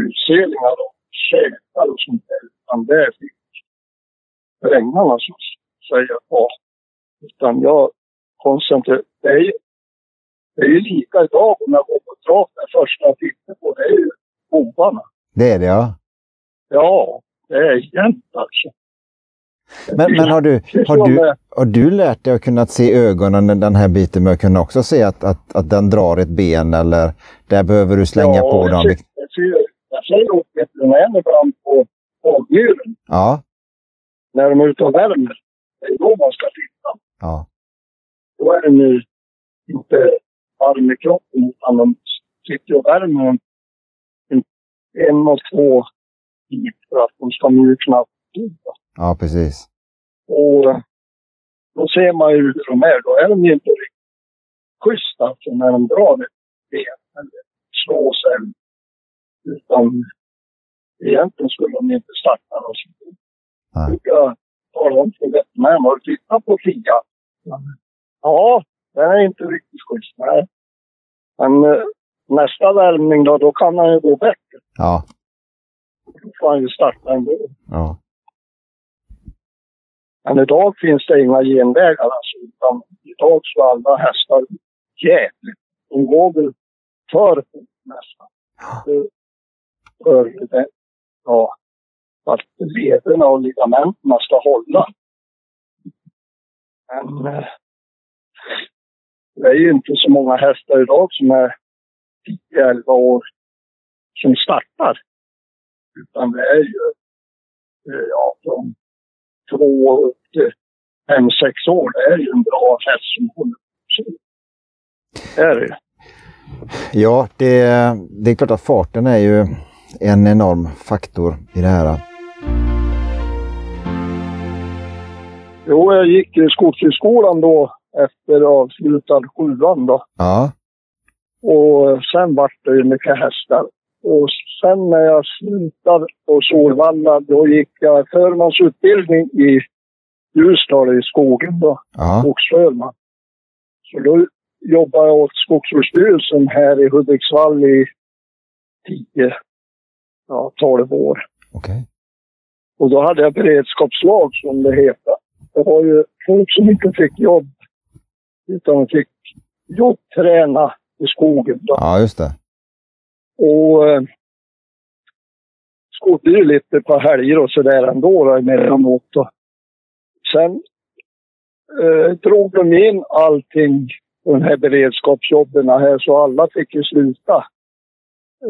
[SPEAKER 2] utselingar och käkar och sånt där. Utan det är drängarna som säger ja. Utan jag koncentrerar ju- det är ju lika idag om jag går på trav. Det första jag tittar på det är ju bovarna.
[SPEAKER 1] det är det ja.
[SPEAKER 2] Ja, det är jämt alltså.
[SPEAKER 1] Men, men har, du, *laughs* har, du, har du lärt dig att kunna se ögonen, den här biten med att kunna också se att, att, att den drar ett ben eller där behöver du slänga på
[SPEAKER 2] jag
[SPEAKER 1] dem?
[SPEAKER 2] Jag ser, jag ser åt veterinären ibland på hovdjuren
[SPEAKER 1] Ja,
[SPEAKER 2] när de är ute och värmer. Det är då man ska titta.
[SPEAKER 1] ja,
[SPEAKER 2] Då är det nu inte varm i kroppen utan de sitter och värmer en, en och två hit för att de ska mjukna.
[SPEAKER 1] Ja, precis.
[SPEAKER 2] Och då ser man ju hur de är. Då är de ju inte riktigt schyssta alltså, när de drar ett ben eller slår sig. Utan egentligen skulle de inte starta något sånt. Jag brukar tala om för veterinären, har du tittat på Fia? Ja, den är inte riktigt schysst. Nej. Men eh, nästa värmning då, då kan han ju gå bättre.
[SPEAKER 1] Ja.
[SPEAKER 2] Då får han ju starta ändå.
[SPEAKER 1] Ja.
[SPEAKER 2] Men idag finns det inga genvägar alltså. Utan idag så är alla hästar jävligt. De går väl för fort nästan. Det- För det, ja, att lederna och ligamenten ska hålla. Men eh, det är ju inte så många hästar idag som är 10-11 år som startar. Utan det är ju eh, ja, från två upp till fem, sex år. Det är ju en bra. Så det är det.
[SPEAKER 1] Ja, det, det är klart att farten är ju en enorm faktor i det här.
[SPEAKER 2] Jo, jag gick i Skogshögskolan då efter avslutad sjuan då.
[SPEAKER 1] Ja,
[SPEAKER 2] Och sen vart det ju mycket hästar. Och sen när jag slutade på Solvalla, då gick jag förmansutbildning i Ljusdal i skogen då,
[SPEAKER 1] ja,
[SPEAKER 2] skogsförman. Så då jobbade jag åt Skogsvårdsstyrelsen här i Hudiksvall i 10, ja 12 år.
[SPEAKER 1] okej.
[SPEAKER 2] Och då hade jag beredskapslag som det heter. Det var ju folk som inte fick jobb. Utan fick jobbträna i skogen. Då.
[SPEAKER 1] Ja, just det.
[SPEAKER 2] Och eh, skodde ju lite på helger och sådär ändå då, emellanåt. Då. Sen eh, drog de in allting, de här beredskapsjobben här, så alla fick ju sluta.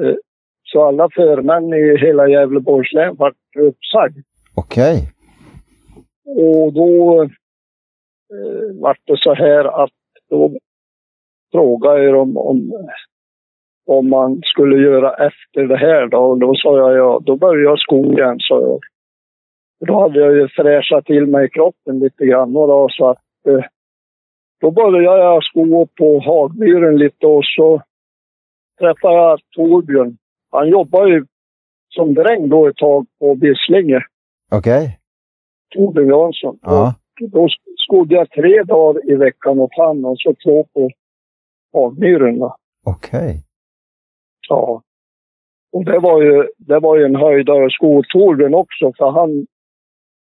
[SPEAKER 2] Eh, så alla förmän i hela Gävleborgs län vart uppsagd.
[SPEAKER 1] Okej.
[SPEAKER 2] Och då eh, vart det så här att då frågade jag om, om, om man skulle göra efter det här då. Och då sa jag ja, då börjar jag sko igen, sa jag. Då hade jag ju fräschat till mig kroppen lite grann och då, så att eh, då började jag sko på Hagmyren lite och så träffade jag Torbjörn. Han jobbade ju som dräng då ett tag på Bisslinge,
[SPEAKER 1] Okej.
[SPEAKER 2] Torbjörn Jansson.
[SPEAKER 1] Ja.
[SPEAKER 2] Då skodde jag tre dagar i veckan åt han och så två på Hagmyren.
[SPEAKER 1] Okej.
[SPEAKER 2] Ja. Och det var ju, det var ju en höjdare sko Torbjörn också för han,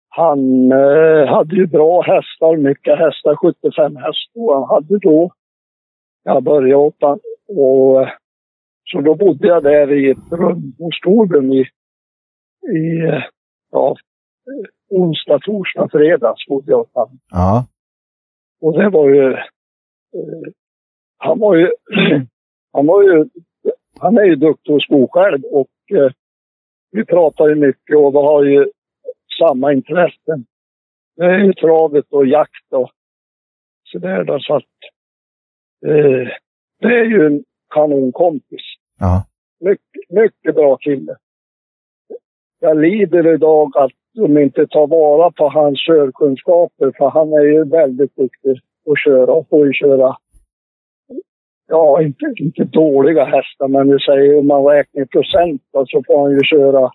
[SPEAKER 2] han eh, hade ju bra hästar, mycket hästar, 75 hästar han hade då. Jag började åt han och eh, så då bodde jag där i ett rum hos Torbjörn i, i eh, ja, onsdag, torsdag, fredag bodde jag han.
[SPEAKER 1] Ja.
[SPEAKER 2] Och det var ju... Eh, han var ju... *clears throat* han var ju... Han är ju duktig att sko själv och eh, vi pratar ju mycket och vi har ju samma intressen. Det är ju travet och jakt och sådär då, så att... Eh, det är ju en kanonkompis.
[SPEAKER 1] Ja.
[SPEAKER 2] Mycket, mycket bra kille. Jag lider idag att de inte tar vara på hans körkunskaper för han är ju väldigt duktig att köra och får ju köra ja, inte, inte dåliga hästar, men vi säger om man räknar i procent då, så får han ju köra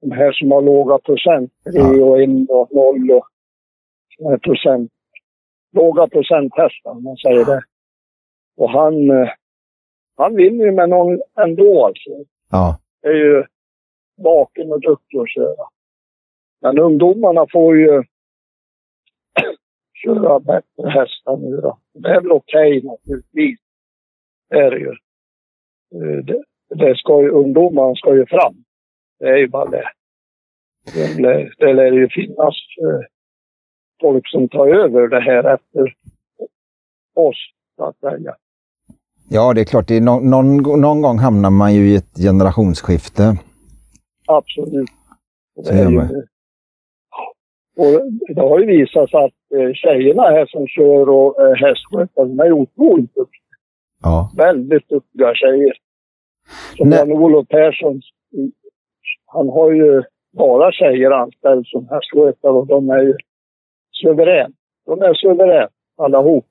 [SPEAKER 2] de här som har låga procent. 3 och 1 och 0 och här procent. Låga procenthästar, om man säger det. Och han, eh, han vinner ju med någon ändå alltså
[SPEAKER 1] Ja.
[SPEAKER 2] är ju vaken och duktig att köra. Men ungdomarna får ju *clears throat* köra bättre hästar nu då. Det är väl okej naturligtvis. Det är det ju. Eh, Det, det ska ju, ungdomarna ska ju fram. Det är ju bara det. Det, lär- det lär ju finnas eh, folk som tar över det här efter oss, så att säga.
[SPEAKER 1] Ja, det är klart. Det är någon, någon, någon gång hamnar man ju i ett generationsskifte.
[SPEAKER 2] Absolut. Och
[SPEAKER 1] Så är
[SPEAKER 2] ju-. Och det har ju visat sig att eh, tjejerna här som kör och är hästskötare, de är otroligt duktiga.
[SPEAKER 1] Ja.
[SPEAKER 2] Väldigt duktiga tjejer. Som
[SPEAKER 1] Nej.
[SPEAKER 2] Jan-Olof Persson, han har ju bara tjejer anställd som hästskötare och de är ju suverän. De är suverän allihop.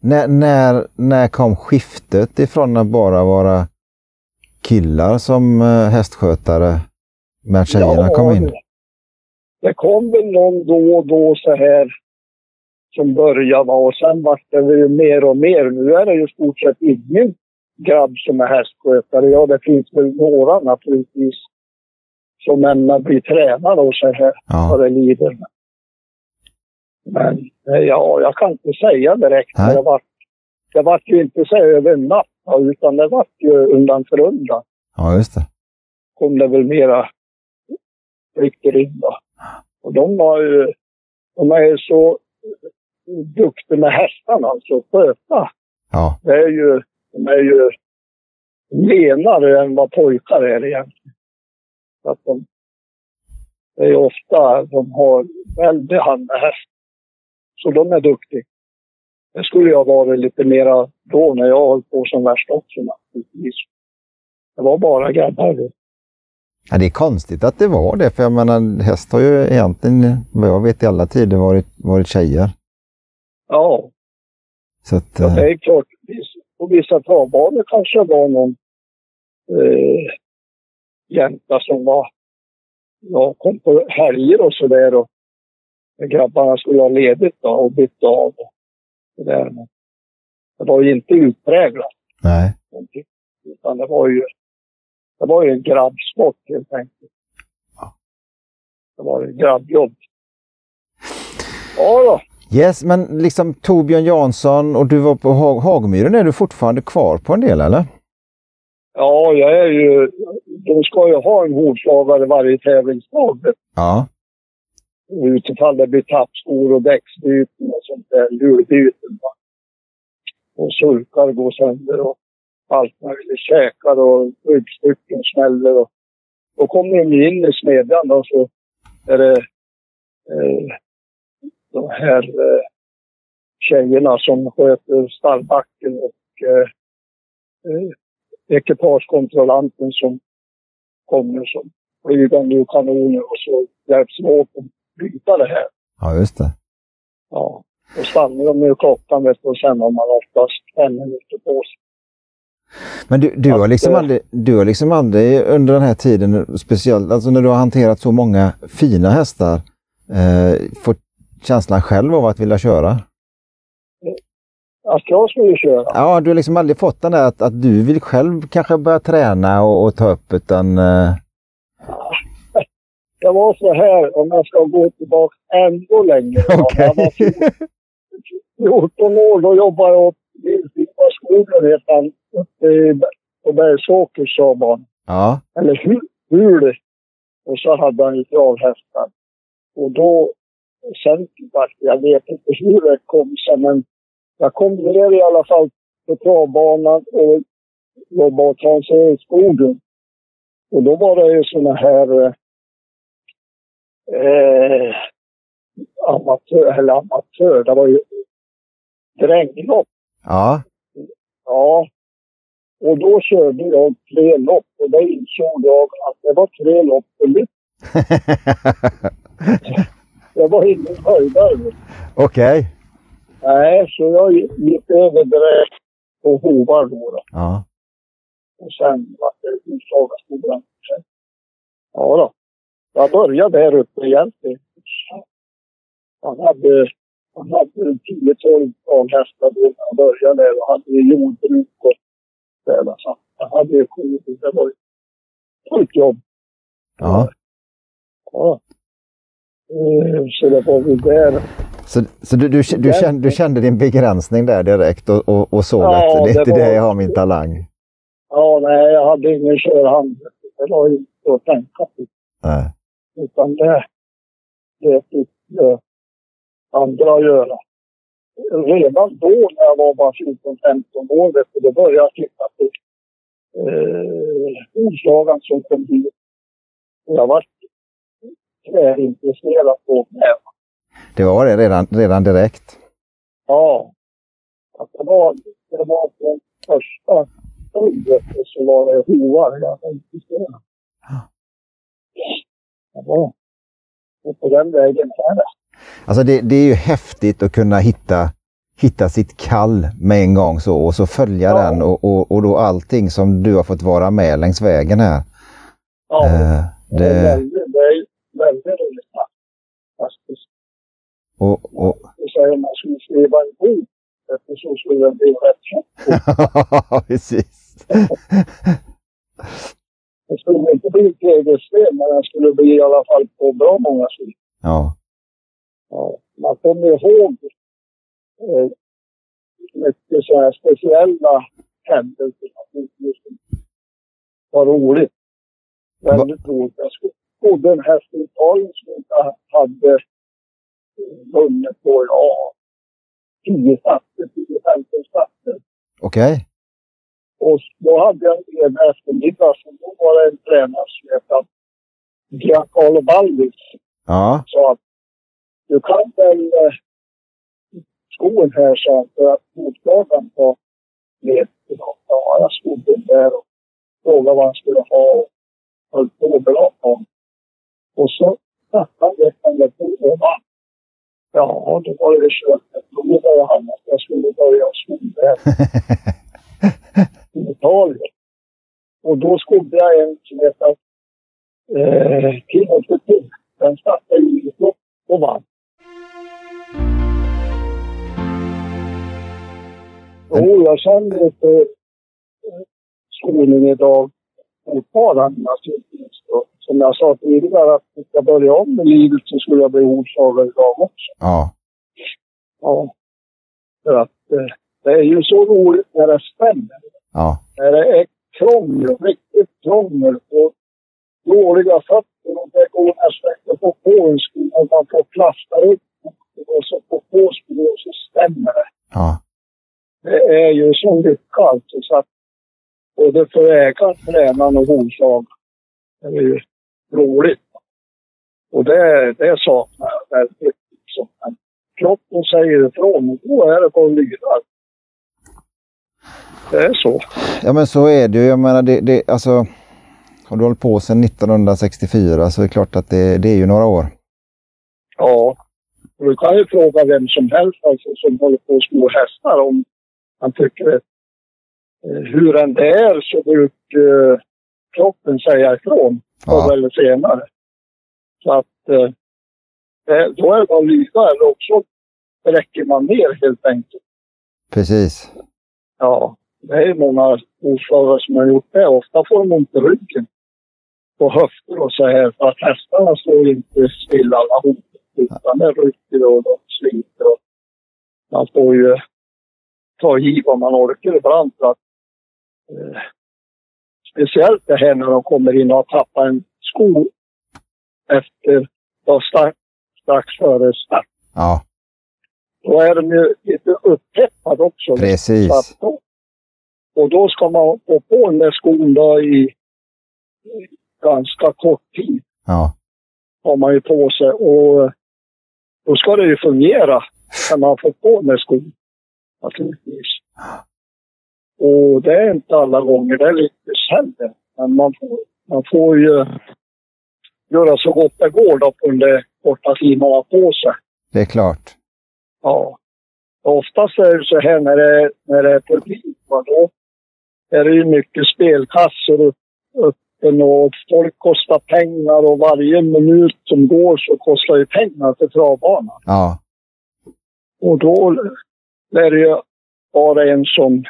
[SPEAKER 1] När, när, när kom skiftet ifrån att bara vara killar som eh, hästskötare med att tjejerna kom in?
[SPEAKER 2] Det kom väl någon då och då så här som började och sen vart det ju mer och mer. Nu är det ju stort sett ingen grabb som är hästskötare. Ja, det finns väl några naturligtvis som ämnar bli tränare och så här
[SPEAKER 1] Ja.
[SPEAKER 2] vad det lider. Men eh, ja, jag kan inte säga direkt.
[SPEAKER 1] Nej.
[SPEAKER 2] Det vart, det vart ju inte så över en natt, utan det vart ju undan för undan.
[SPEAKER 1] ja, just det.
[SPEAKER 2] kom det väl mera flickor in då. Och de var ju, de är ju så duktiga med hästarna, alltså sköta.
[SPEAKER 1] Ja,
[SPEAKER 2] Det är ju, de är ju lenare än vad pojkar är egentligen. Så att de, det är ju ofta de har väldigt hand med häst. Så de är duktiga. Det skulle jag varit lite mera då när jag höll på som värst också naturligtvis. Det var bara grabbar. då.
[SPEAKER 1] Ja, det är konstigt att det var det, för jag menar häst har ju egentligen, vad jag vet i alla tider, varit, varit tjejer.
[SPEAKER 2] Ja,
[SPEAKER 1] Så att,
[SPEAKER 2] Ja,
[SPEAKER 1] eh,
[SPEAKER 2] det är klart. Vis- På vissa travbanor kanske det var någon eh, jänta som var, ja, kom på helger och sådär och grabbarna skulle ha ledigt då och bytt av. Och det, där. Det var ju inte utpräglat
[SPEAKER 1] nej.
[SPEAKER 2] Utan det var ju, det var ju en grabbsport helt enkelt.
[SPEAKER 1] Ja.
[SPEAKER 2] Det var ett grabbjobb. Ja då.
[SPEAKER 1] Yes, men liksom Torbjörn Jansson och du var på Hag Hagmyren, är du fortfarande kvar på en del eller?
[SPEAKER 2] Ja, jag är ju... De ska ju ha en hovslagare varje tävlingsdag.
[SPEAKER 1] Ja,
[SPEAKER 2] Utifall det blir tappskor och däcksbyten och sånt där. Hjulbyten. Och sulkar går sönder och allt möjligt. Käkar och ryggstycken smäller. Och, då kommer de in i smedjan och så är det eh, de här eh, tjejerna som sköter stallbacken och eh, eh, ekipagekontrollanten som kommer som flygande ur kanoner och så hjälps de åt att byta det här.
[SPEAKER 1] ja just det.
[SPEAKER 2] Ja. Då stannar de med klockan vet du, och sen har man oftast fem minuter på sig.
[SPEAKER 1] Men du, du, har liksom
[SPEAKER 2] eh,
[SPEAKER 1] aldrig, du har liksom aldrig under den här tiden, speciellt alltså när du har hanterat så många fina hästar, eh, fått känslan själv av att vilja köra?
[SPEAKER 2] Att jag skulle köra?
[SPEAKER 1] Ja, du har liksom aldrig fått den där att, att du vill själv kanske börja träna och, och ta upp utan... Eh, *laughs*
[SPEAKER 2] Det var så här, om jag ska gå tillbaka ännu längre. *laughs* När jag var 14 år, då jobbade jag åt Vilhelmina skogen heter han, uppe i, på Bergsåkers travbana.
[SPEAKER 1] ja,
[SPEAKER 2] eller hur, hur. Och så hade han ju travhästar. Och då, sen, jag vet inte hur det kom sig, men jag kom ner i alla fall på travbanan och jobbade åt Hans i skogen. Och då var det ju såna här eh, eh, amatör, eller amatör, det var ju dränglopp.
[SPEAKER 1] ja,
[SPEAKER 2] Ja. Och då körde jag tre lopp och då insåg jag att det var tre lopp för mycket. *laughs* Jag var ingen höjdare.
[SPEAKER 1] okej.
[SPEAKER 2] Nej, så jag gick över direkt på hovar då. då.
[SPEAKER 1] Ja,
[SPEAKER 2] Och sen var det Utslagaskolan. Ja då. Jag började där uppe egentligen. Han hade, han hade 10-12 travhästar då när jag började där och hade jordbruk och sådär. Så han hade ju kor. Det var ju fullt jobb.
[SPEAKER 1] ja.
[SPEAKER 2] Ja. Eh, Så det var väl där.
[SPEAKER 1] Så, så du, du, du, kände, du kände din begränsning där direkt och, och, och såg
[SPEAKER 2] Ja,
[SPEAKER 1] att det är
[SPEAKER 2] det
[SPEAKER 1] inte
[SPEAKER 2] var-
[SPEAKER 1] det jag har min talang?
[SPEAKER 2] Ja, nej, jag hade ingen körhand. Det var inte att tänka på.
[SPEAKER 1] Nej.
[SPEAKER 2] Utan det, det fick eh, andra göra. Redan då när jag var bara 14-15 år, vet du, då började jag titta på eh, hovslagaren som kom dit. Jag var tvärintresserad på det.
[SPEAKER 1] Det var det redan, redan direkt?
[SPEAKER 2] Ja. Att det var, det var från första stundet så var det hovar jag var intresserad. Var. Och på den vägen är det.
[SPEAKER 1] Alltså det, det är ju häftigt att kunna hitta, hitta sitt kall med en gång så och så följa
[SPEAKER 2] Ja.
[SPEAKER 1] den och, och, och då allting som du har fått vara med längs vägen här.
[SPEAKER 2] Ja.
[SPEAKER 1] Eh,
[SPEAKER 2] Det är
[SPEAKER 1] det,
[SPEAKER 2] väldigt, det är väldigt roligt faktiskt.
[SPEAKER 1] och, och,
[SPEAKER 2] Det säger man skulle skriva en bok. Eftersom skulle det bli rätt tjockt. *laughs*
[SPEAKER 1] precis.
[SPEAKER 2] Det skulle inte bli tegelsten, men den skulle bli i alla fall på bra många sidor.
[SPEAKER 1] Ja,
[SPEAKER 2] Ja, man kommer ihåg eh, mycket så här speciella händelser. naturligtvis. Vad roligt. Väldigt roligt. Jag sko- skodde en häst i Italien som inte hade vunnit på, ja, 10 starter, 10-15 starter.
[SPEAKER 1] okej.
[SPEAKER 2] Och då hade jag en eftermiddag, så då var det en tränare som hette Giancarlo Ballis
[SPEAKER 1] Ja,
[SPEAKER 2] sa att du kan väl eh, skon här så att för att motståndaren var med idag. Ja, jag stod där och frågade vad han skulle ha och höll på att honom. Och så tappade jag på och vann. Ja, då var det kört. Då började han att jag skulle börja där i *laughs* Italien. Och då skodde jag en som heter eh, Timothy. Den startade i lopp och vann. Jo, jag känner lite eh, skolning idag fortfarande naturligtvis. Som jag sa tidigare, att jag ska börja om med livet så skulle jag bli hovslagare idag också.
[SPEAKER 1] ja,
[SPEAKER 2] Ja. För att eh, det är ju så roligt när det stämmer.
[SPEAKER 1] ja,
[SPEAKER 2] När det är krångel, riktigt krångel och dåliga fötter och det går nästan inte att få på en sko man får plasta upp och så på på skor och så stämmer det.
[SPEAKER 1] ja.
[SPEAKER 2] Det är ju så lycka alltså så att både för ägaren, tränaren och hovslag är ju roligt. Och det, det saknar jag väldigt. Liksom. Men kroppen säger ifrån och då är det bara lyda. Det är så.
[SPEAKER 1] Ja men så är det ju. Jag menar det, det alltså. Har du hållit på sedan 1964 så är det klart att det, det är ju några år.
[SPEAKER 2] Ja. Och du kan ju fråga vem som helst alltså, som håller på att sko hästar om han tycker att eh, hur än det är så brukar eh, kroppen säga ifrån förr
[SPEAKER 1] Ja,
[SPEAKER 2] eller senare. Så att eh, det, då är det bara att lyda eller också räcker man ner helt enkelt.
[SPEAKER 1] precis.
[SPEAKER 2] Ja, det är många hovslagare som har gjort det. Ofta får de ont i ryggen på höfter och så här. För att hästarna står inte stilla alla hot. Utan det rycker och de sliter. Och man får ju ta i vad man orkar ibland. För att, eh, speciellt det här när de kommer in och har tappat en sko efter, ja, strax, strax före start.
[SPEAKER 1] Ja,
[SPEAKER 2] Då är de ju lite upphettade också. Så
[SPEAKER 1] precis.
[SPEAKER 2] då, och då ska man få på den där skon då i i ganska kort tid.
[SPEAKER 1] Ja,
[SPEAKER 2] Har man ju på sig. Och då ska det ju fungera när man får på den där skon. Naturligtvis. Och det är inte alla gånger det lyckas heller. Men man får, man får ju göra så gott det går då på den korta tiden man har på sig.
[SPEAKER 1] det är klart.
[SPEAKER 2] Ja. Oftast är det så här när det, när det är publik, då är det ju mycket spelkassor öppen och folk kostar pengar och varje minut som går så kostar ju pengar för travbanan.
[SPEAKER 1] Ja,
[SPEAKER 2] Och då är det ju bara en som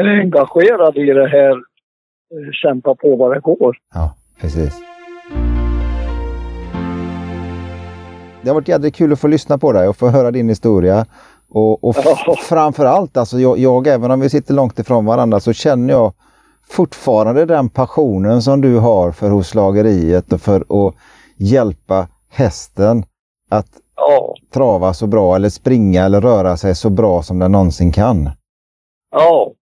[SPEAKER 2] är engagerad i det här eh, kämpa på vad det går.
[SPEAKER 1] ja, precis. Det har varit jädrigt kul att få lyssna på dig och få höra din historia. Och, och
[SPEAKER 2] Ja.
[SPEAKER 1] framför allt, alltså jag, jag, även om vi sitter långt ifrån varandra, så känner jag fortfarande den passionen som du har för hovslageriet och för att hjälpa hästen att
[SPEAKER 2] Ja,
[SPEAKER 1] trava så bra eller springa eller röra sig så bra som den någonsin kan.
[SPEAKER 2] ja,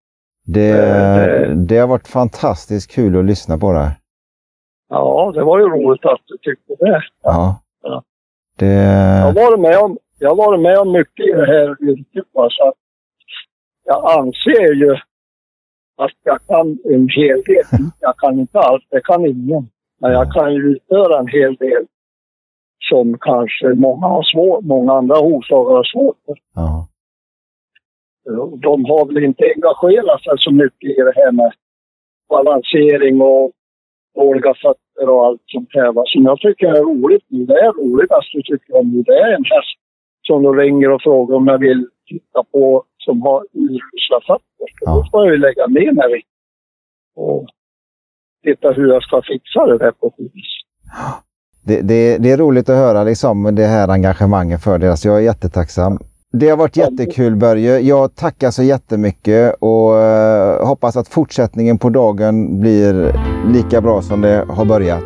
[SPEAKER 1] Det,
[SPEAKER 2] Eh,
[SPEAKER 1] det har varit fantastiskt kul att lyssna på det.
[SPEAKER 2] Ja, det var ju roligt att du tyckte det.
[SPEAKER 1] Ja.
[SPEAKER 2] Ja.
[SPEAKER 1] Det...
[SPEAKER 2] Jag har varit med om, jag har varit med om mycket i det här yrket. Så att jag anser ju att jag kan en hel del. Jag kan inte allt, det kan ingen. Men jag kan ju utföra en hel del som kanske många, har svårt, många andra hovslagare har svårt för.
[SPEAKER 1] Ja.
[SPEAKER 2] De har väl inte engagerat sig så mycket i det här med balansering och dåliga fötter och allt sånt här. va. Som jag tycker är roligt nu. Det är roligast jag tycker om nu. Det är en häst som de ringer och frågar om jag vill titta på som har urusla fötter.
[SPEAKER 1] Ja.
[SPEAKER 2] Då får jag ju lägga ner mig och titta hur jag ska fixa det där på ett vis.
[SPEAKER 1] Det, det, det är roligt att höra liksom, det här engagemanget för. Så jag är jättetacksam. Det har varit jättekul Börje. Jag tackar så jättemycket och eh, hoppas att fortsättningen på dagen blir lika bra som det har börjat.